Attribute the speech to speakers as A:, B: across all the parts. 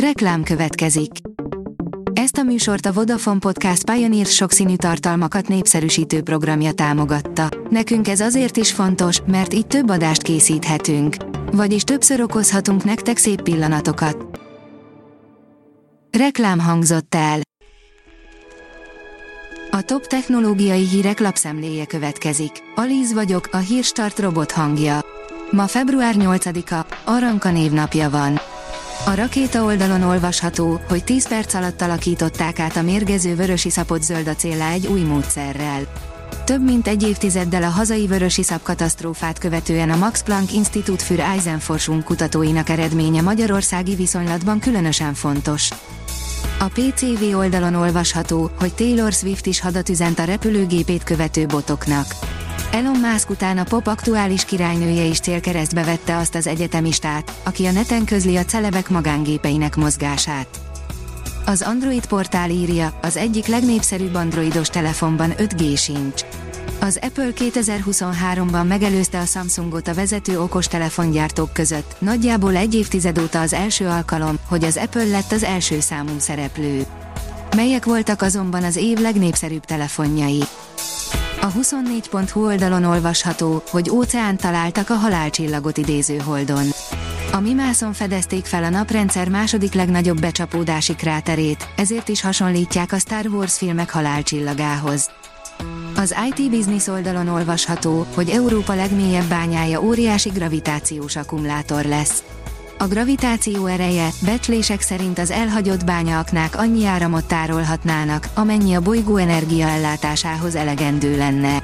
A: Reklám következik. Ezt a műsort a Vodafone Podcast Pioneer sokszínű tartalmakat népszerűsítő programja támogatta. Nekünk ez azért is fontos, mert így több adást készíthetünk. Vagyis többször okozhatunk nektek szép pillanatokat. Reklám hangzott el. A top technológiai hírek lapszemléje következik. Alíz vagyok, a hírstart robot hangja. Ma február 8-a, Aranka névnapja van. A rakéta oldalon olvasható, hogy 10 perc alatt alakították át a mérgező vörösiszapot zöld acéllá egy új módszerrel. Több mint egy évtizeddel a hazai vörösiszap katasztrófát követően a Max Planck Institut für Eisenforschung kutatóinak eredménye magyarországi viszonylatban különösen fontos. A PCV oldalon olvasható, hogy Taylor Swift is hadat üzent a repülőgépét követő botoknak. Elon Musk után a pop aktuális királynője is célkeresztbe vette azt az egyetemistát, aki a neten közli a celebek magángépeinek mozgását. Az Android portál írja, az egyik legnépszerűbb androidos telefonban 5G sincs. Az Apple 2023-ban megelőzte a Samsungot a vezető okostelefongyártók között, nagyjából egy évtized óta az első alkalom, hogy az Apple lett az első számú szereplő. Melyek voltak azonban az év legnépszerűbb telefonjai? A 24.hu oldalon olvasható, hogy óceán találtak a halálcsillagot idéző holdon. A Mimászon fedezték fel a naprendszer második legnagyobb becsapódási kráterét, ezért is hasonlítják a Star Wars filmek halálcsillagához. Az IT Business oldalon olvasható, hogy Európa legmélyebb bányája óriási gravitációs akkumulátor lesz. A gravitáció ereje, becslések szerint az elhagyott bányaaknák annyi áramot tárolhatnának, amennyi a bolygó energiaellátásához elegendő lenne.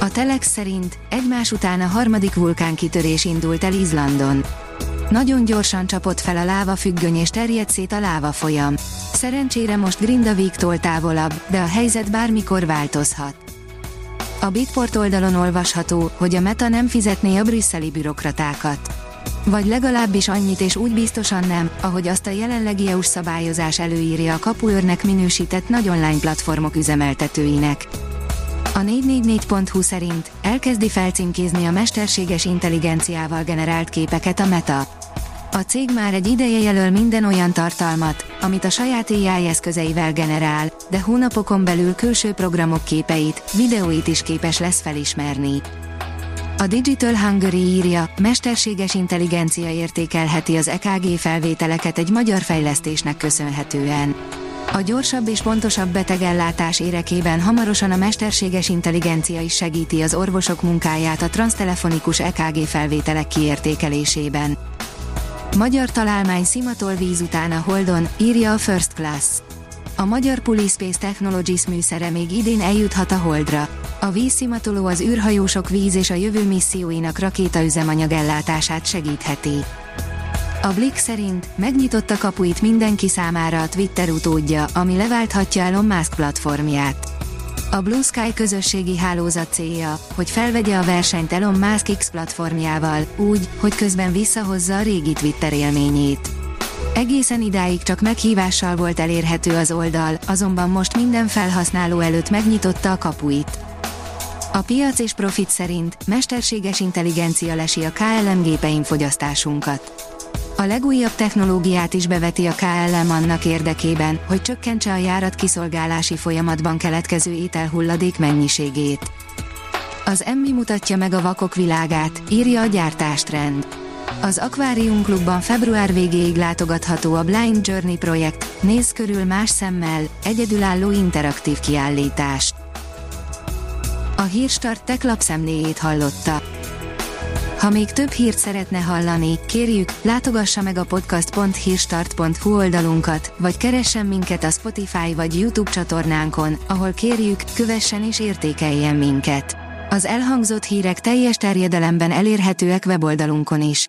A: A Telex szerint egymás után a harmadik vulkánkitörés indult el Izlandon. Nagyon gyorsan csapott fel a láva függöny és terjedt szét a láva folyam. Szerencsére most Grindavíktól távolabb, de a helyzet bármikor változhat. A Bitport oldalon olvasható, hogy a Meta nem fizetné a brüsszeli bürokratákat. Vagy legalábbis annyit és úgy biztosan nem, ahogy azt a jelenlegi EU-s szabályozás előírja a kapuőrnek minősített nagy online platformok üzemeltetőinek. A 444.hu szerint elkezdi felcímkézni a mesterséges intelligenciával generált képeket a Meta. A cég már egy ideje jelöl minden olyan tartalmat, amit a saját AI eszközeivel generál, de hónapokon belül külső programok képeit, videóit is képes lesz felismerni. A Digital Hungary írja, mesterséges intelligencia értékelheti az EKG felvételeket egy magyar fejlesztésnek köszönhetően. A gyorsabb és pontosabb betegellátás érekében hamarosan a mesterséges intelligencia is segíti az orvosok munkáját a transztelefonikus EKG felvételek kiértékelésében. Magyar találmány szimatol víz után a Holdon, írja a First Class. A magyar Pulispace Technologies műszere még idén eljuthat a Holdra. A vízszimatoló az űrhajósok víz és a jövő misszióinak rakétaüzemanyag ellátását segítheti. A Blick szerint megnyitotta kapuit mindenki számára a Twitter utódja, ami leválthatja Elon Musk platformját. A Blue Sky közösségi hálózat célja, hogy felvegye a versenyt Elon Musk X platformjával, úgy, hogy közben visszahozza a régi Twitter élményét. Egészen idáig csak meghívással volt elérhető az oldal, azonban most minden felhasználó előtt megnyitotta a kapuit. A piac és profit szerint mesterséges intelligencia lesi a KLM gépein fogyasztásunkat. A legújabb technológiát is beveti a KLM annak érdekében, hogy csökkentse a járat kiszolgálási folyamatban keletkező ételhulladék mennyiségét. Az Emmi mutatja meg a vakok világát, írja a gyártástrend. Az Aquarium Klubban február végéig látogatható a Blind Journey projekt, néz körül más szemmel, egyedülálló interaktív kiállítás. A Hírstart tech lapszemléjét hallotta. Ha még több hírt szeretne hallani, kérjük, látogassa meg a podcast.hírstart.hu oldalunkat, vagy keressen minket a Spotify vagy YouTube csatornánkon, ahol kérjük, kövessen és értékeljen minket. Az elhangzott hírek teljes terjedelemben elérhetőek weboldalunkon is.